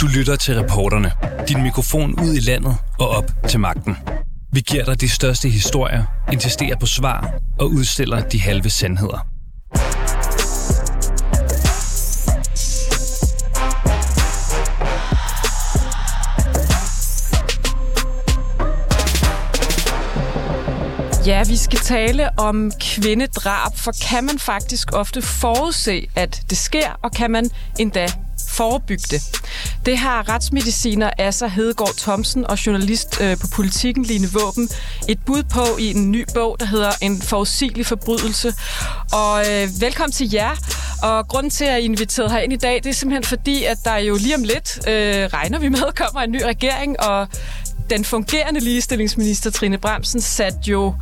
Du lytter til reporterne. Din mikrofon ud i landet og op til magten. Vi giver dig de største historier, insisterer på svar og udstiller de halve sandheder. Ja, vi skal tale om kvindedrab, for kan man faktisk ofte forudse, at det sker, og kan man endda forebygge det. Det har retsmediciner Assa Hedegaard Thomsen og journalist øh, på Politiken Line Våben et bud på i en ny bog, der hedder En forudsigelig forbrydelse. Og øh, velkommen til jer. Og grunden til, at I er inviteret her ind i dag, det er simpelthen fordi, at der jo lige om lidt, øh, regner vi med, kommer en ny regering, og den fungerende ligestillingsminister Trine Bremsen satte jo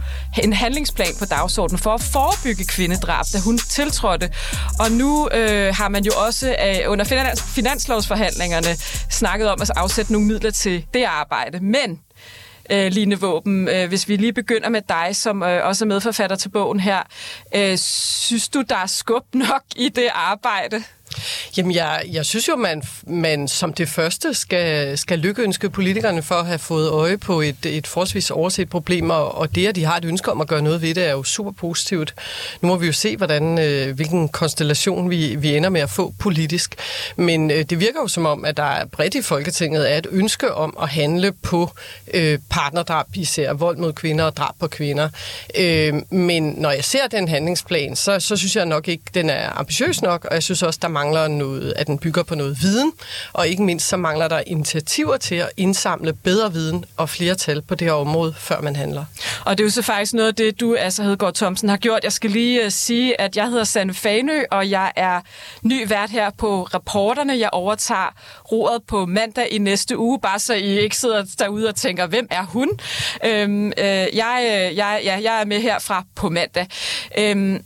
en handlingsplan på dagsordenen for at forebygge kvindedrab, da hun tiltrådte. Og nu øh, har man jo også øh, under finans- finanslovsforhandlingerne snakket om at afsætte nogle midler til det arbejde. Men øh, Line Våben, øh, hvis vi lige begynder med dig, som øh, også er medforfatter til bogen her. Øh, synes du, der er skub nok i det arbejde? Jamen, jeg, jeg synes jo, man, man som det første skal, skal lykkeønske politikerne for at have fået øje på et, et forholdsvis overset problem, og, og det, at de har et ønske om at gøre noget ved det, er jo super positivt. Nu må vi jo se, hvordan, øh, hvilken konstellation vi, vi ender med at få politisk. Men øh, det virker jo som om, at der er bredt i Folketinget er et ønske om at handle på øh, partnerdrab, især vold mod kvinder og drab på kvinder. Øh, men når jeg ser den handlingsplan, så, så synes jeg nok ikke, den er ambitiøs nok, og jeg synes også, der mangler noget, at den bygger på noget viden, og ikke mindst så mangler der initiativer til at indsamle bedre viden og flere tal på det her område, før man handler. Og det er jo så faktisk noget af det, du, altså Hedegaard Thomsen, har gjort. Jeg skal lige øh, sige, at jeg hedder Sanne Fanø, og jeg er ny vært her på Reporterne. Jeg overtager roret på mandag i næste uge, bare så I ikke sidder derude og tænker, hvem er hun? Øhm, øh, jeg, øh, jeg, ja, jeg er med herfra på mandag. Øhm,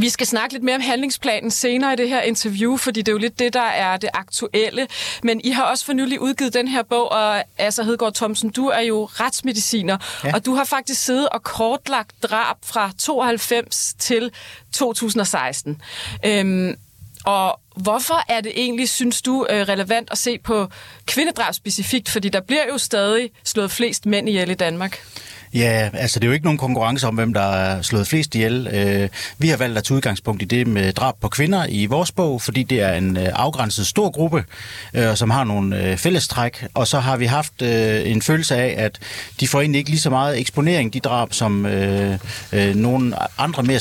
vi skal snakke lidt mere om handlingsplanen senere i det her interview, fordi det er jo lidt det, der er det aktuelle. Men I har også for nylig udgivet den her bog, og altså Hedegaard Thomsen, du er jo retsmediciner, ja. og du har faktisk siddet og kortlagt drab fra 92 til 2016. Øhm, og hvorfor er det egentlig, synes du, øh, relevant at se på kvindedrab specifikt? Fordi der bliver jo stadig slået flest mænd ihjel i Danmark. Ja, altså det er jo ikke nogen konkurrence om, hvem der er slået flest ihjel. Øh, vi har valgt at tage udgangspunkt i det med drab på kvinder i vores bog, fordi det er en øh, afgrænset stor gruppe, øh, som har nogle øh, fællestræk. Og så har vi haft øh, en følelse af, at de får egentlig ikke lige så meget eksponering, de drab, som nogle andre mere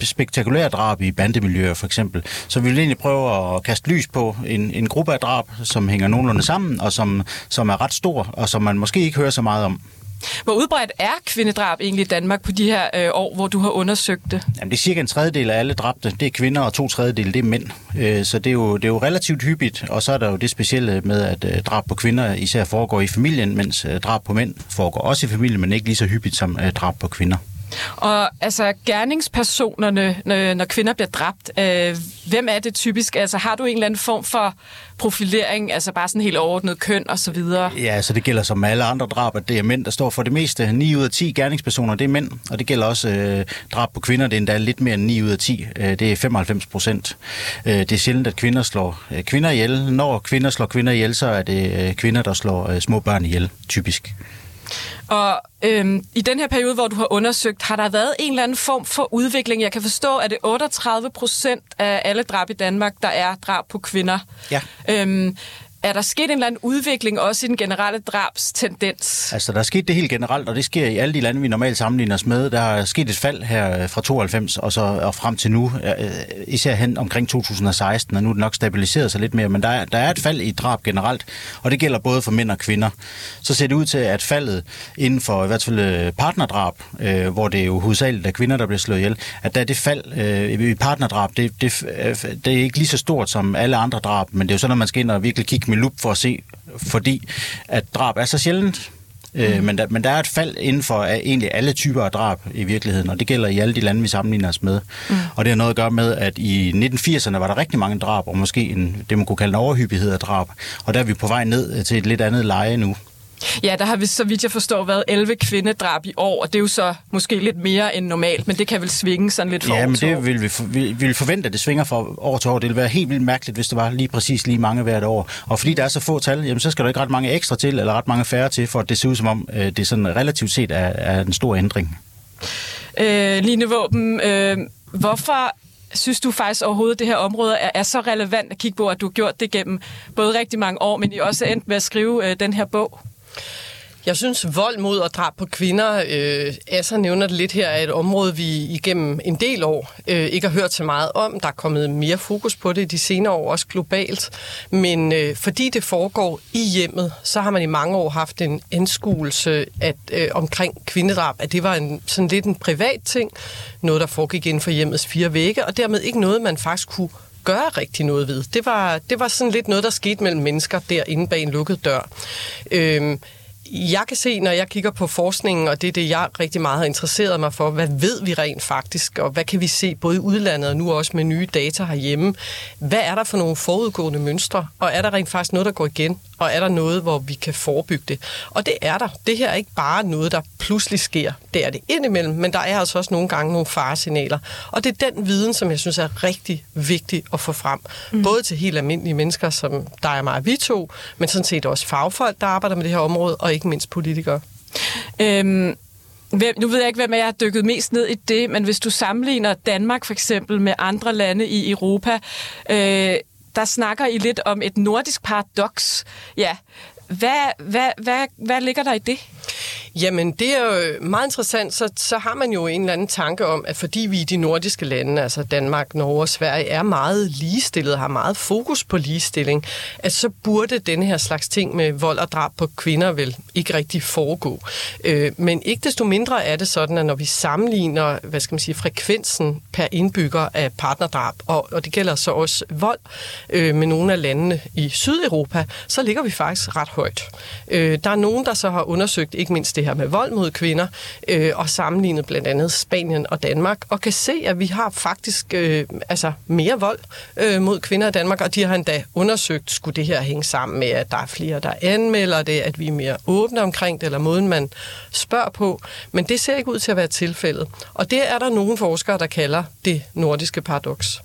spektakulære drab i bandemiljøer for eksempel. Så vi vil egentlig prøve at kaste lys på en, en gruppe af drab, som hænger nogenlunde sammen, og som, som er ret stor, og som man måske ikke hører så meget om. Hvor udbredt er kvindedrab egentlig i Danmark på de her øh, år, hvor du har undersøgt det? Jamen, det er cirka en tredjedel af alle dræbte. Det er kvinder, og to tredjedel det er mænd. Øh, så det er, jo, det er jo relativt hyppigt. Og så er der jo det specielle med, at øh, drab på kvinder især foregår i familien, mens øh, drab på mænd foregår også i familien, men ikke lige så hyppigt som øh, drab på kvinder. Og altså gerningspersonerne, når kvinder bliver dræbt, øh, hvem er det typisk? Altså har du en eller anden form for profilering, altså bare sådan helt overordnet køn og så videre? Ja, så det gælder som alle andre drab, at det er mænd, der står for det meste. 9 ud af 10 gerningspersoner, det er mænd, og det gælder også øh, drab på kvinder, det er endda lidt mere end 9 ud af 10. Øh, det er 95 procent. Øh, det er sjældent, at kvinder slår øh, kvinder ihjel. Når kvinder slår kvinder ihjel, så er det øh, kvinder, der slår øh, små børn ihjel, typisk. Og øhm, i den her periode, hvor du har undersøgt, har der været en eller anden form for udvikling? Jeg kan forstå, at det er 38 procent af alle drab i Danmark, der er drab på kvinder. Ja. Øhm, er der sket en eller anden udvikling også i den generelle drabstendens? Altså, der er sket det helt generelt, og det sker i alle de lande, vi normalt sammenligner os med. Der er sket et fald her øh, fra 92 og, så, og frem til nu, øh, øh, især hen omkring 2016, og nu er det nok stabiliseret sig lidt mere, men der er, der er et fald i drab generelt, og det gælder både for mænd og kvinder. Så ser det ud til, at faldet inden for i hvert fald partnerdrab, øh, hvor det er jo hovedsageligt er kvinder, der bliver slået ihjel, at der er det fald øh, i partnerdrab, det, det, det er ikke lige så stort som alle andre drab, men det er jo sådan, at man skal ind og virkelig kigge med lup for at se, fordi at drab er så sjældent. Øh, mm. men, der, men der er et fald inden for uh, egentlig alle typer af drab i virkeligheden, og det gælder i alle de lande, vi sammenligner os med. Mm. Og det har noget at gøre med, at i 1980'erne var der rigtig mange drab, og måske en, det man kunne kalde en overhyppighed af drab. Og der er vi på vej ned til et lidt andet leje nu. Ja, der har vi, så vidt jeg forstår, været 11 kvindedrab i år, og det er jo så måske lidt mere end normalt, men det kan vel svinge sådan lidt fra Ja, år men år. det vil vi, for, vi vi vil forvente, at det svinger fra år til år. Det ville være helt vildt mærkeligt, hvis det var lige præcis lige mange hvert år. Og fordi der er så få tal, jamen, så skal der ikke ret mange ekstra til, eller ret mange færre til, for at det ser ud som om, øh, det sådan relativt set er, er en stor ændring. Øh, Line Våben, øh, hvorfor synes du faktisk overhovedet, at det her område er, er så relevant at kigge på, at du har gjort det gennem både rigtig mange år, men I også endt med at skrive øh, den her bog? Jeg synes, vold mod og drab på kvinder, øh, Asser nævner det lidt her, er et område, vi igennem en del år øh, ikke har hørt så meget om. Der er kommet mere fokus på det de senere år, også globalt. Men øh, fordi det foregår i hjemmet, så har man i mange år haft en anskuelse at, øh, omkring kvindedrab, at det var en, sådan lidt en privat ting, noget der foregik inden for hjemmets fire vægge, og dermed ikke noget, man faktisk kunne gøre rigtig noget ved. Det var, det var sådan lidt noget, der skete mellem mennesker derinde bag en lukket dør. Øhm, jeg kan se, når jeg kigger på forskningen, og det er det, jeg rigtig meget har interesseret mig for, hvad ved vi rent faktisk, og hvad kan vi se både i udlandet og nu også med nye data herhjemme? Hvad er der for nogle forudgående mønstre, og er der rent faktisk noget, der går igen, og er der noget, hvor vi kan forebygge det? Og det er der. Det her er ikke bare noget, der pludselig sker. Det er det indimellem, men der er altså også nogle gange nogle faresignaler. Og det er den viden, som jeg synes er rigtig vigtig at få frem. Mm. Både til helt almindelige mennesker, som der er mig og vi to, men sådan set også fagfolk, der arbejder med det her område, og ikke mindst politikere. Øhm, hvem, nu ved jeg ikke, hvem jer har dykket mest ned i det, men hvis du sammenligner Danmark for eksempel med andre lande i Europa, øh, der snakker I lidt om et nordisk paradoks. Ja, hvad, hvad, hvad, hvad ligger der i det? Jamen, det er jo meget interessant. Så, så har man jo en eller anden tanke om, at fordi vi i de nordiske lande, altså Danmark, Norge og Sverige, er meget ligestillet, har meget fokus på ligestilling, at så burde denne her slags ting med vold og drab på kvinder vel ikke rigtig foregå. Øh, men ikke desto mindre er det sådan, at når vi sammenligner, hvad skal man sige, frekvensen per indbygger af partnerdrab, og, og det gælder så også vold øh, med nogle af landene i Sydeuropa, så ligger vi faktisk ret højt. Øh, der er nogen, der så har undersøgt ikke mindst det her med vold mod kvinder, øh, og sammenlignet blandt andet Spanien og Danmark, og kan se, at vi har faktisk øh, altså mere vold øh, mod kvinder i Danmark, og de har endda undersøgt, skulle det her hænge sammen med, at der er flere, der anmelder det, at vi er mere åbne omkring det, eller måden man spørger på. Men det ser ikke ud til at være tilfældet. Og det er der nogle forskere, der kalder det nordiske paradoks.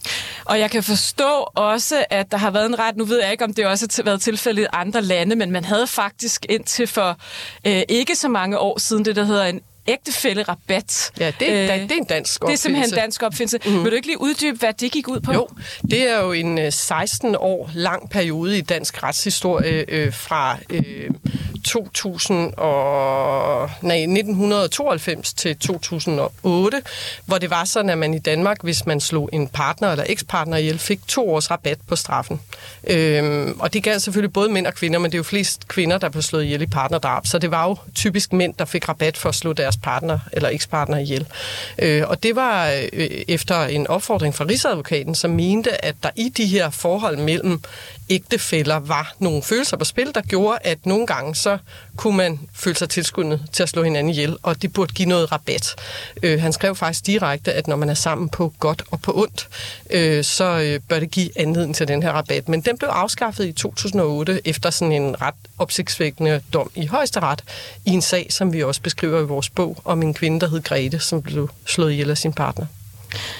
Og jeg kan forstå også, at der har været en ret, nu ved jeg ikke, om det også har været tilfældet i andre lande, men man havde faktisk indtil for øh, ikke så mange år siden det, der hedder en ægtefællerabat. Ja, det, øh, det er en dansk Det er simpelthen en dansk opfindelse. Mm. Vil du ikke lige uddybe, hvad det gik ud på? Jo, det er jo en 16 år lang periode i dansk retshistorie øh, fra øh, 2000 og, nej, 1992 til 2008, hvor det var sådan, at man i Danmark, hvis man slog en partner eller ekspartner ihjel, fik to års rabat på straffen. Øhm, og det galt selvfølgelig både mænd og kvinder, men det er jo flest kvinder, der blev slået ihjel i partnerdrab, så det var jo typisk mænd, der fik rabat for at slå deres partner eller ekspartner ihjel. Øh, og det var øh, efter en opfordring fra Rigsadvokaten, som mente, at der i de her forhold mellem ægtefæller var nogle følelser på spil, der gjorde, at nogle gange så kunne man føle sig tilskyndet til at slå hinanden ihjel, og det burde give noget rabat. Øh, han skrev faktisk direkte, at når man er sammen på godt og på ondt, øh, så øh, bør det give anledning til den her rabat. Men den blev afskaffet i 2008 efter sådan en ret opsigtsvækkende dom i højesteret i en sag, som vi også beskriver i vores bog om en kvinde, der hed Grete, som blev slået ihjel af sin partner.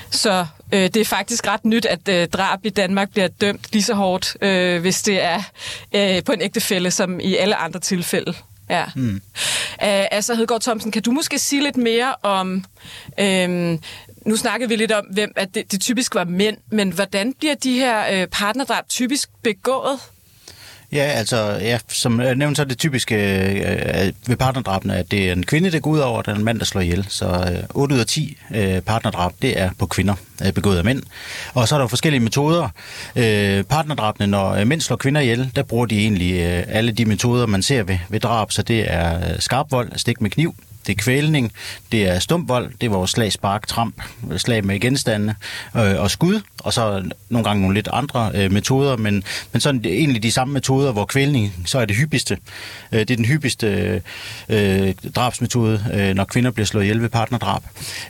Så øh, det er faktisk ret nyt, at øh, drab i Danmark bliver dømt lige så hårdt, øh, hvis det er øh, på en ægtefælde, som i alle andre tilfælde. Ja. Mm. Uh, altså, Hedgaard Thomsen, kan du måske sige lidt mere om... Øh, nu snakkede vi lidt om, hvem at det, det typisk var mænd, men hvordan bliver de her øh, partnerdrab typisk begået? Ja, altså, ja, som nævnt, så er det typiske øh, ved partnerdrabene, at det er en kvinde, der går ud over, og det er en mand, der slår ihjel. Så øh, 8 ud af 10 øh, partnerdrab, det er på kvinder, øh, begået af mænd. Og så er der forskellige metoder. Øh, partnerdrabene, når øh, mænd slår kvinder ihjel, der bruger de egentlig øh, alle de metoder, man ser ved, ved drab. Så det er øh, skarp vold, stik med kniv, det er kvælning, det er stumpvold, det er vores slag, spark, tramp, slag med genstande øh, og skud, og så nogle gange nogle lidt andre øh, metoder, men, men sådan det er egentlig de samme metoder, hvor kvælning så er det hyppigste. Øh, det er den hyppigste øh, drabsmetode, øh, når kvinder bliver slået ihjel ved partnerdrab.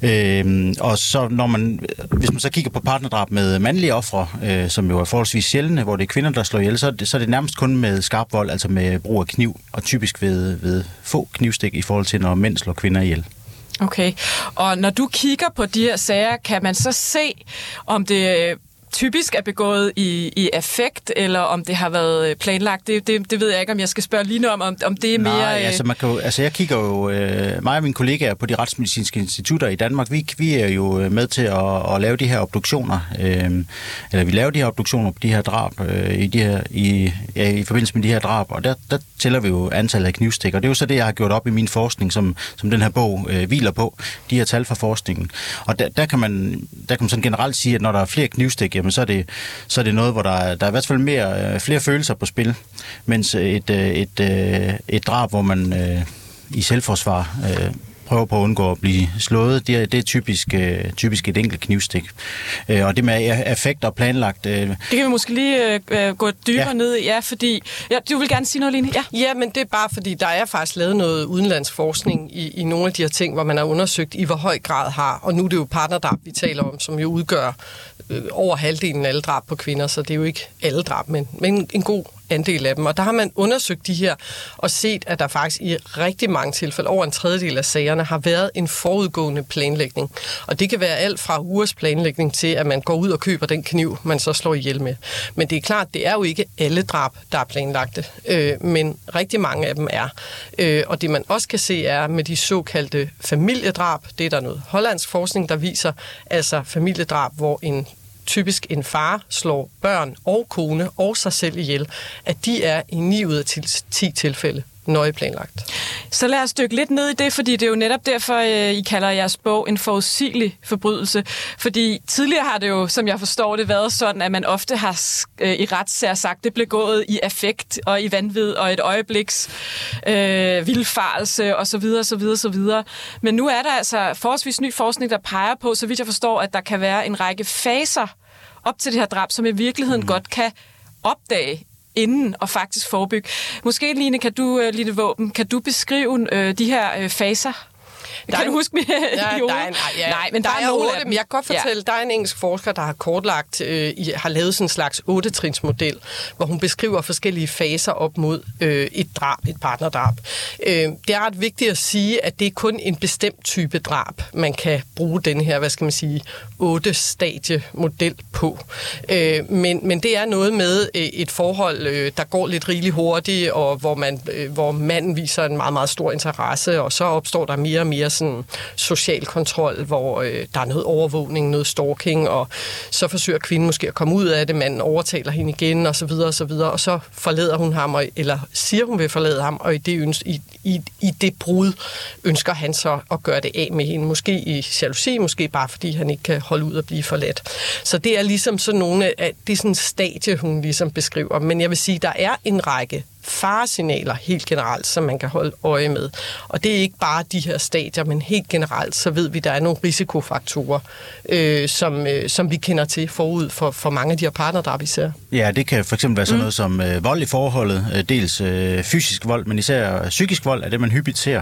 Øh, og så når man, hvis man så kigger på partnerdrab med mandlige ofre, øh, som jo er forholdsvis sjældne, hvor det er kvinder, der slår ihjel, så er det, så er det nærmest kun med skarp vold, altså med brug af kniv, og typisk ved, ved få knivstik i forhold til, når mænd slår kvinder ihjel. Okay, og når du kigger på de her sager, kan man så se, om det typisk er begået i, i affekt, eller om det har været øh, planlagt. Det, det, det ved jeg ikke, om jeg skal spørge lige nu om, om, det er mere... Nej, altså, man kan jo, altså jeg kigger jo... Øh, mig og mine kollegaer på de retsmedicinske institutter i Danmark, vi, vi er jo øh, med til at, at lave de her obduktioner. Øh, eller vi laver de her obduktioner på de her drab, øh, i, de her, i, ja, i forbindelse med de her drab, og der, der tæller vi jo antallet af knivstikker. Det er jo så det, jeg har gjort op i min forskning, som, som den her bog øh, hviler på, de her tal fra forskningen. Og der, der, kan man, der kan man sådan generelt sige, at når der er flere knivstik, jamen så er det, så er det noget, hvor der, der er i hvert fald mere, øh, flere følelser på spil, mens et, øh, et, et, et drab, hvor man øh, i selvforsvar øh, prøver på at undgå at blive slået, det er, det er typisk, øh, typisk et enkelt knivstik. Øh, og det med effekt og planlagt... Øh, det kan vi måske lige øh, gå dybere ja. ned i, ja, fordi... Ja, du vil gerne sige noget, Line? Ja. ja, men det er bare fordi, der er faktisk lavet noget udenlandsforskning i, i nogle af de her ting, hvor man har undersøgt, i hvor høj grad har... Og nu er det jo partnerdrab, vi taler om, som jo udgør øh, over halvdelen af alle drab på kvinder, så det er jo ikke alle drab, men, men en god andel af dem. Og der har man undersøgt de her og set, at der faktisk i rigtig mange tilfælde, over en tredjedel af sagerne, har været en forudgående planlægning. Og det kan være alt fra ugers planlægning til, at man går ud og køber den kniv, man så slår ihjel med. Men det er klart, det er jo ikke alle drab, der er planlagte, øh, men rigtig mange af dem er. Øh, og det man også kan se er med de såkaldte familiedrab, det er der noget hollandsk forskning, der viser, altså familiedrab, hvor en typisk en far slår børn og kone og sig selv ihjel, at de er i 9 ud af 10 tilfælde nøje planlagt. Så lad os dykke lidt ned i det, fordi det er jo netop derfor, øh, I kalder jeres bog en forudsigelig forbrydelse. Fordi tidligere har det jo, som jeg forstår det, været sådan, at man ofte har øh, i retssager sagt, det blev gået i affekt og i vanvid og et øjebliks øh, vildfarelse osv. osv. osv. Men nu er der altså forholdsvis ny forskning, der peger på, så vidt jeg forstår, at der kan være en række faser op til det her drab, som i virkeligheden mm. godt kan opdage inden og faktisk forebygge. Måske, Line, kan du, øh, Line Våben, kan du beskrive øh, de her uh, faser? Der kan en, du huske mig ja, der er en, ja, Nej, men der, der er, er nogle af dem. Jeg kan godt fortælle, ja. der er en engelsk forsker, der har kortlagt, øh, har lavet sådan en slags 8-trinsmodel, hvor hun beskriver forskellige faser op mod øh, et drab, et partnerdrab. Øh, det er ret vigtigt at sige, at det er kun en bestemt type drab, man kan bruge den her, hvad skal man sige, 8-stadie-model på. Øh, men, men det er noget med øh, et forhold, øh, der går lidt rigeligt hurtigt, og hvor, man, øh, hvor manden viser en meget, meget stor interesse, og så opstår der mere og mere sådan social kontrol, hvor øh, der er noget overvågning, noget stalking, og så forsøger kvinden måske at komme ud af det, manden overtaler hende igen, og så videre, og så videre, og så forlader hun ham, og, eller siger hun vil forlade ham, og i det, ønske, i, i, i det brud ønsker han så at gøre det af med hende, måske i jalousi, måske bare fordi han ikke kan holde ud at blive forladt. Så det er ligesom sådan nogle af, det er sådan en stadie, hun ligesom beskriver, men jeg vil sige, der er en række faresignaler helt generelt, som man kan holde øje med. Og det er ikke bare de her stadier, men helt generelt, så ved vi, at der er nogle risikofaktorer, øh, som, øh, som vi kender til forud for, for mange af de her partnerdrab, vi ser. Ja, det kan for eksempel være sådan mm. noget som øh, vold i forholdet, øh, dels øh, fysisk vold, men især psykisk vold er det, man hyppigt ser.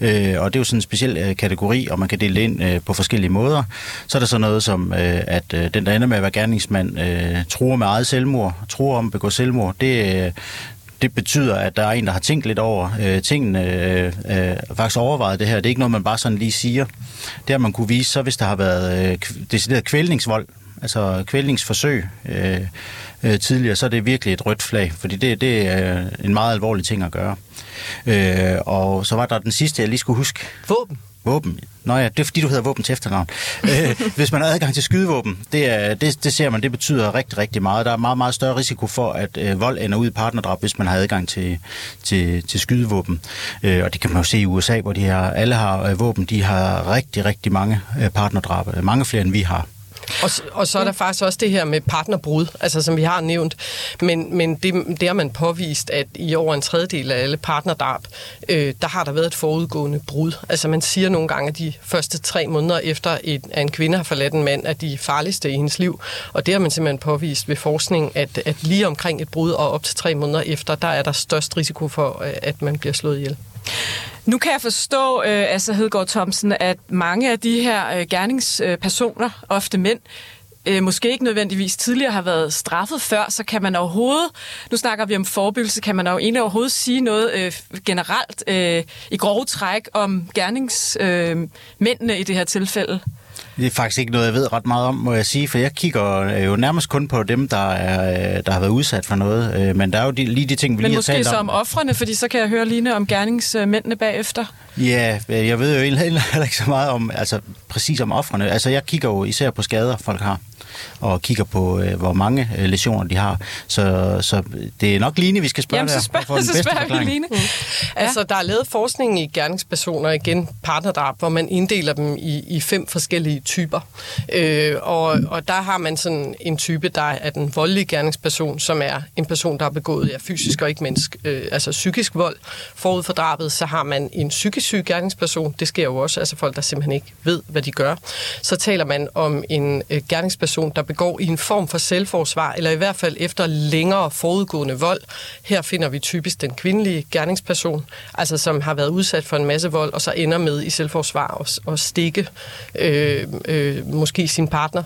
Øh, og det er jo sådan en speciel øh, kategori, og man kan dele det ind øh, på forskellige måder. Så er der så noget som, øh, at øh, den, der ender med at være gerningsmand, øh, tror med eget selvmord, tror om at begå selvmord, det, øh, det betyder, at der er en, der har tænkt lidt over øh, tingene, øh, øh, faktisk overvejet det her. Det er ikke noget, man bare sådan lige siger. Det har man kunne vise, så hvis der har været øh, decideret kvælningsvold, altså kvælningsforsøg øh, øh, tidligere, så er det virkelig et rødt flag, fordi det, det er øh, en meget alvorlig ting at gøre. Øh, og så var der den sidste, jeg lige skulle huske. Våben. Våben. Nå ja, det er fordi, du hedder våben til efternavn. øh, hvis man har adgang til skydevåben, det, er, det, det ser man, det betyder rigtig, rigtig meget. Der er meget, meget større risiko for, at øh, vold ender ud i partnerdrab, hvis man har adgang til, til, til skydevåben. Øh, og det kan man jo se i USA, hvor de her, alle har øh, våben, de har rigtig, rigtig mange øh, partnerdrab. Mange flere, end vi har. Og, og så er der faktisk også det her med partnerbrud, altså som vi har nævnt. Men, men det, det har man påvist, at i over en tredjedel af alle partnerdrab, øh, der har der været et forudgående brud. Altså man siger nogle gange, at de første tre måneder efter, et, at en kvinde har forladt en mand, er de farligste i hendes liv. Og det har man simpelthen påvist ved forskning, at, at lige omkring et brud og op til tre måneder efter, der er der størst risiko for, at man bliver slået ihjel. Nu kan jeg forstå, øh, altså Hedegaard Thomsen, at mange af de her øh, gerningspersoner, ofte mænd, øh, måske ikke nødvendigvis tidligere har været straffet før, så kan man overhovedet, nu snakker vi om forebyggelse, kan man jo egentlig overhovedet sige noget øh, generelt øh, i grove træk om gerningsmændene øh, i det her tilfælde? Det er faktisk ikke noget, jeg ved ret meget om, må jeg sige, for jeg kigger jo nærmest kun på dem, der, er, der har været udsat for noget. Øh, men der er jo de, lige de ting, vi Men lige har talt om. Men måske så om offrene, fordi så kan jeg høre Line om gerningsmændene bagefter. Ja, jeg ved jo heller ikke så meget om, altså præcis om offrene. Altså jeg kigger jo især på skader, folk har og kigger på, øh, hvor mange øh, lesioner de har. Så, så det er nok Line, vi skal spørge Jamen, så spørger, så spørger vi Line. Mm. Altså, der er lavet forskning i gerningspersoner, igen partnerdrab, hvor man inddeler dem i, i fem forskellige typer. Øh, og, og der har man sådan en type, der er den voldelige gerningsperson, som er en person, der har begået ja, fysisk og ikke mennesk, øh, altså psykisk vold. Forud for drabet, så har man en psykisk syg gerningsperson. Det sker jo også, altså folk, der simpelthen ikke ved, hvad de gør. Så taler man om en øh, gerningsperson, der begår i en form for selvforsvar, eller i hvert fald efter længere forudgående vold. Her finder vi typisk den kvindelige gerningsperson, altså som har været udsat for en masse vold, og så ender med i selvforsvar og, og stikke øh, øh, måske sin partner.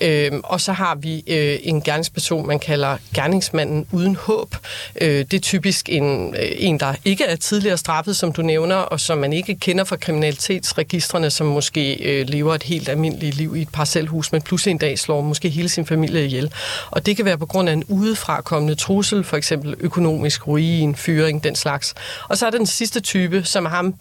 Øh, og så har vi øh, en gerningsperson, man kalder gerningsmanden uden håb. Øh, det er typisk en, øh, en, der ikke er tidligere straffet, som du nævner, og som man ikke kender fra kriminalitetsregistrene, som måske øh, lever et helt almindeligt liv i et parcelhus, men pludselig en dag slår måske hele sin familie ihjel. Og det kan være på grund af en udefrakommende trussel, for eksempel økonomisk ruin, fyring, den slags. Og så er der den sidste type, som ham,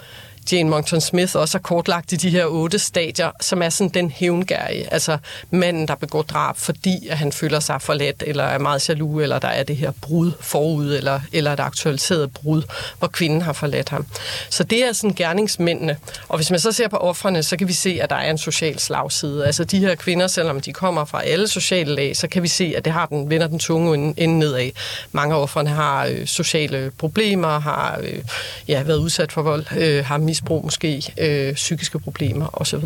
Jane Monckton Smith også har kortlagt i de her otte stadier, som er sådan den hævngærige, altså manden, der begår drab, fordi at han føler sig forladt, eller er meget jaloux, eller der er det her brud forud, eller, eller et aktualiseret brud, hvor kvinden har forladt ham. Så det er sådan gerningsmændene. Og hvis man så ser på offrene, så kan vi se, at der er en social slagside. Altså de her kvinder, selvom de kommer fra alle sociale lag, så kan vi se, at det har den, vender den tunge ende nedad. Mange af offrene har øh, sociale problemer, har øh, ja, været udsat for vold, øh, har misbrug måske, øh, psykiske problemer osv.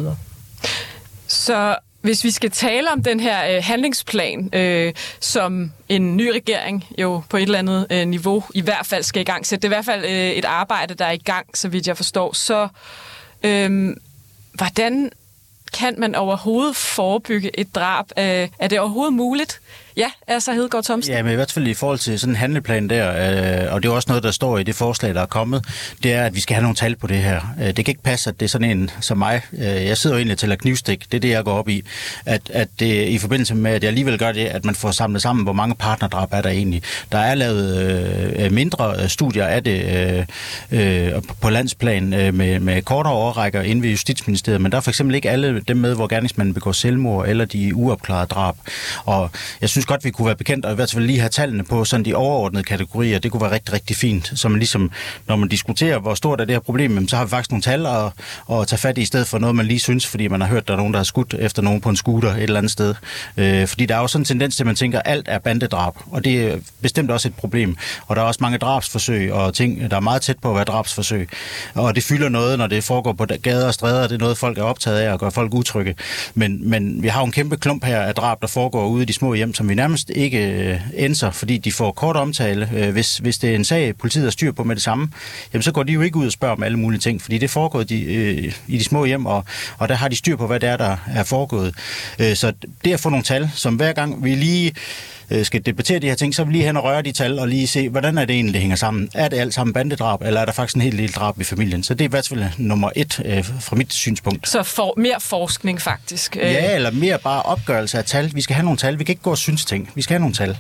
Så hvis vi skal tale om den her øh, handlingsplan, øh, som en ny regering jo på et eller andet øh, niveau i hvert fald skal i gang sætte, det er i hvert fald øh, et arbejde, der er i gang, så vidt jeg forstår, så øh, hvordan kan man overhovedet forebygge et drab? Øh, er det overhovedet muligt? Ja, altså Hedegaard Thomsen. Ja, men i hvert fald i forhold til sådan en handleplan der, øh, og det er også noget, der står i det forslag, der er kommet, det er, at vi skal have nogle tal på det her. Øh, det kan ikke passe, at det er sådan en som mig. Øh, jeg sidder jo egentlig til at knivstik. Det er det, jeg går op i. At, at det, i forbindelse med, at jeg alligevel gør det, at man får samlet sammen, hvor mange partnerdrab er der egentlig. Der er lavet øh, mindre øh, studier af det øh, øh, på landsplan øh, med, med kortere overrækker inde ved Justitsministeriet, men der er for eksempel ikke alle dem med, hvor gerningsmanden begår selvmord eller de uopklarede drab. Og jeg synes godt, vi kunne være bekendt, og i hvert fald lige have tallene på sådan de overordnede kategorier. Det kunne være rigtig, rigtig fint. Så man ligesom, når man diskuterer, hvor stort er det her problem, så har vi faktisk nogle tal at, at tage fat i, i stedet for noget, man lige synes, fordi man har hørt, der er nogen, der har skudt efter nogen på en scooter et eller andet sted. Øh, fordi der er jo sådan en tendens til, at man tænker, at alt er bandedrab, og det er bestemt også et problem. Og der er også mange drabsforsøg og ting, der er meget tæt på at være drabsforsøg. Og det fylder noget, når det foregår på gader og stræder. Det er noget, folk er optaget af og gør folk utrygge. Men, men vi har jo en kæmpe klump her af drab, der foregår ude i de små hjem, som vi nærmest ikke øh, ændrer, fordi de får kort omtale. Øh, hvis, hvis det er en sag, politiet har styr på med det samme, jamen så går de jo ikke ud og spørger om alle mulige ting, fordi det foregår de, øh, i de små hjem, og, og der har de styr på, hvad det er, der er foregået. Øh, så det at få nogle tal, som hver gang vi lige øh, skal debattere de her ting, så vil vi lige hen og røre de tal og lige se, hvordan er det egentlig, det hænger sammen. Er det alt sammen bandedrab, eller er der faktisk en helt lille drab i familien? Så det er i hvert fald nummer et øh, fra mit synspunkt. Så for, mere forskning faktisk? Øh. Ja, eller mere bare opgørelse af tal. Vi skal have nogle tal. Vi kan ikke gå og synes ting. Vi skal have nogle tal.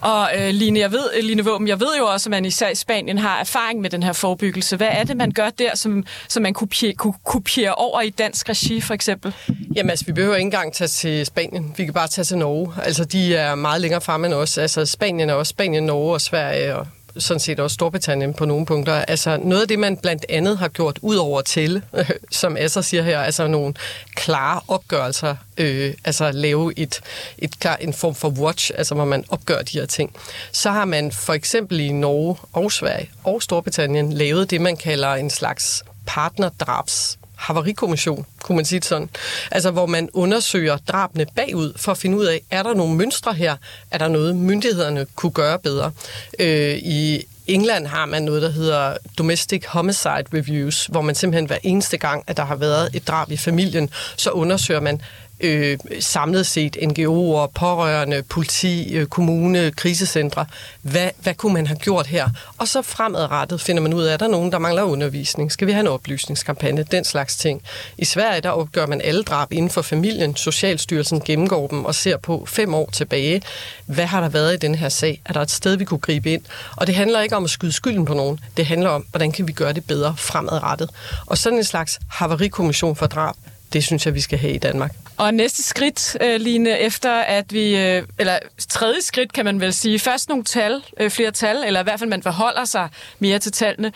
Og øh, Line, jeg ved, Line Våben, jeg ved jo også, at man især i Spanien har erfaring med den her forebyggelse. Hvad er det, man gør der, som, som man kopier, kopierer over i dansk regi, for eksempel? Jamen altså, vi behøver ikke engang tage til Spanien. Vi kan bare tage til Norge. Altså, de er meget længere fremme end os. Altså, Spanien er også Spanien, Norge og Sverige og sådan set også Storbritannien på nogle punkter. Altså noget af det, man blandt andet har gjort ud over til, øh, som Asser siger her, altså nogle klare opgørelser, øh, altså lave et, et klar, en form for watch, altså hvor man opgør de her ting. Så har man for eksempel i Norge og Sverige og Storbritannien lavet det, man kalder en slags partnerdrabs havarikommission, kunne man sige det sådan. Altså, hvor man undersøger drabene bagud for at finde ud af, er der nogle mønstre her? Er der noget, myndighederne kunne gøre bedre? Øh, I England har man noget, der hedder Domestic Homicide Reviews, hvor man simpelthen hver eneste gang, at der har været et drab i familien, så undersøger man, øh, samlet set NGO'er, pårørende, politi, øh, kommune, krisecentre. Hvad, hvad kunne man have gjort her? Og så fremadrettet finder man ud af, at der er nogen, der mangler undervisning. Skal vi have en oplysningskampagne? Den slags ting. I Sverige, der opgør man alle drab inden for familien. Socialstyrelsen gennemgår dem og ser på fem år tilbage. Hvad har der været i den her sag? Er der et sted, vi kunne gribe ind? Og det handler ikke om at skyde skylden på nogen. Det handler om, hvordan kan vi gøre det bedre fremadrettet. Og sådan en slags havarikommission for drab, det synes jeg, vi skal have i Danmark. Og næste skridt, øh, Line, efter at vi, øh, eller tredje skridt kan man vel sige, først nogle tal, øh, flere tal, eller i hvert fald man forholder sig mere til tallene,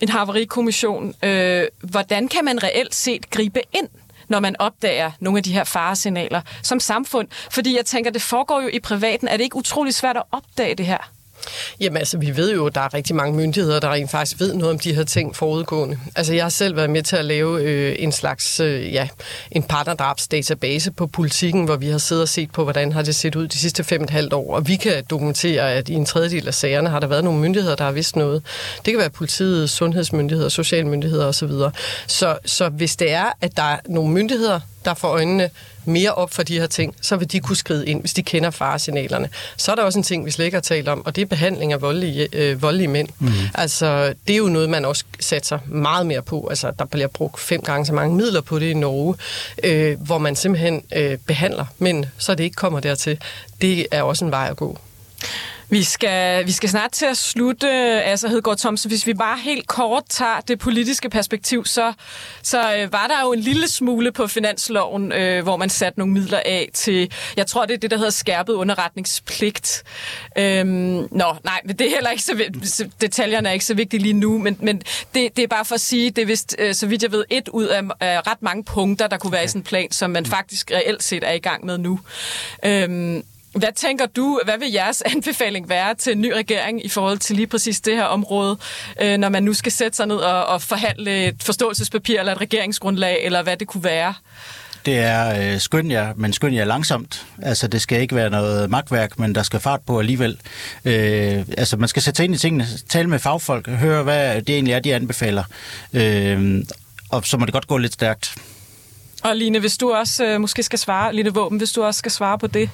en havarikommission. Hvordan kan man reelt set gribe ind når man opdager nogle af de her faresignaler som samfund. Fordi jeg tænker, det foregår jo i privaten. Er det ikke utrolig svært at opdage det her? Jamen altså, vi ved jo, at der er rigtig mange myndigheder, der rent faktisk ved noget om de her ting forudgående. Altså, jeg har selv været med til at lave øh, en slags, øh, ja, en partnerdrabsdatabase på politikken, hvor vi har siddet og set på, hvordan har det set ud de sidste fem og et halvt år. Og vi kan dokumentere, at i en tredjedel af sagerne har der været nogle myndigheder, der har vidst noget. Det kan være politiet, sundhedsmyndigheder, socialmyndigheder osv. Så, så hvis det er, at der er nogle myndigheder, der får øjnene mere op for de her ting, så vil de kunne skride ind, hvis de kender faresignalerne. Så er der også en ting, vi slet ikke har talt om, og det er behandling af voldelige, øh, voldelige mænd. Mm. Altså, det er jo noget, man også satser meget mere på. Altså, der bliver brugt fem gange så mange midler på det i Norge, øh, hvor man simpelthen øh, behandler mænd, så det ikke kommer dertil. Det er også en vej at gå. Vi skal, vi skal snart til at slutte, altså Hedegaard Thomsen. Hvis vi bare helt kort tager det politiske perspektiv, så, så øh, var der jo en lille smule på finansloven, øh, hvor man satte nogle midler af til, jeg tror, det er det, der hedder skærpet underretningspligt. Øhm, nå, nej, men det er heller ikke så detaljerne er ikke så vigtige lige nu, men, men det, det er bare for at sige, det er vist, øh, så vidt jeg ved, et ud af øh, ret mange punkter, der kunne være i sådan en plan, som man faktisk reelt set er i gang med nu. Øhm, hvad tænker du, hvad vil jeres anbefaling være til en ny regering i forhold til lige præcis det her område, øh, når man nu skal sætte sig ned og, og forhandle et forståelsespapir eller et regeringsgrundlag, eller hvad det kunne være? Det er øh, skøn jer, men skøn jer langsomt. Altså, det skal ikke være noget magtværk, men der skal fart på alligevel. Øh, altså, man skal sætte sig ind i tingene, tale med fagfolk, høre, hvad det egentlig er, de anbefaler. Øh, og så må det godt gå lidt stærkt. Og Line, hvis du også øh, måske skal svare, Line Våben, hvis du også skal svare på det.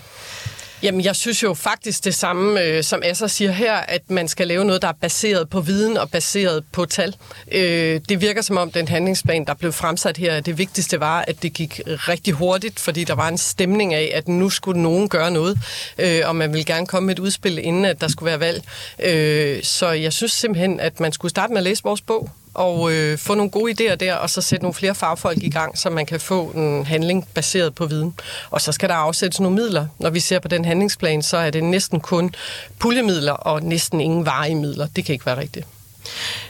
Jamen, jeg synes jo faktisk det samme, øh, som Asser siger her, at man skal lave noget, der er baseret på viden og baseret på tal. Øh, det virker som om den handlingsplan, der blev fremsat her, det vigtigste var, at det gik rigtig hurtigt, fordi der var en stemning af, at nu skulle nogen gøre noget, øh, og man ville gerne komme med et udspil, inden at der skulle være valg. Øh, så jeg synes simpelthen, at man skulle starte med at læse vores bog, og øh, få nogle gode idéer der, og så sætte nogle flere fagfolk i gang, så man kan få en handling baseret på viden. Og så skal der afsættes nogle midler. Når vi ser på den handlingsplan, så er det næsten kun puljemidler og næsten ingen varige midler. Det kan ikke være rigtigt.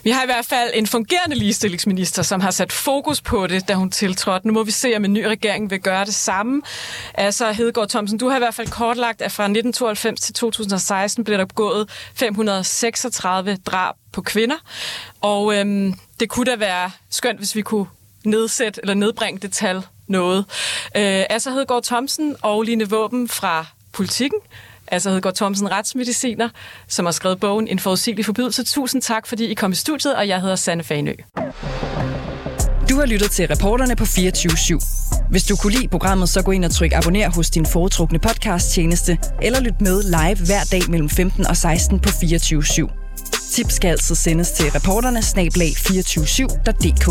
Vi har i hvert fald en fungerende ligestillingsminister, som har sat fokus på det, da hun tiltrådte. Nu må vi se, om en ny regering vil gøre det samme. Altså, Hedegaard Thomsen, du har i hvert fald kortlagt, at fra 1992 til 2016 blev der begået 536 drab på kvinder. Og øhm, det kunne da være skønt, hvis vi kunne nedsætte eller nedbringe det tal noget. Øh, altså Hedegaard Thomsen og Line Våben fra Politikken altså Hedegaard Thomsen, retsmediciner, som har skrevet bogen En forudsigelig forbydelse. Tusind tak, fordi I kom i studiet, og jeg hedder Sanne Fanø. Du har lyttet til reporterne på 24 /7. Hvis du kunne lide programmet, så gå ind og tryk abonner hos din foretrukne podcast-tjeneste, eller lyt med live hver dag mellem 15 og 16 på 24 /7. Tips skal altså sendes til reporterne snablag 247.dk.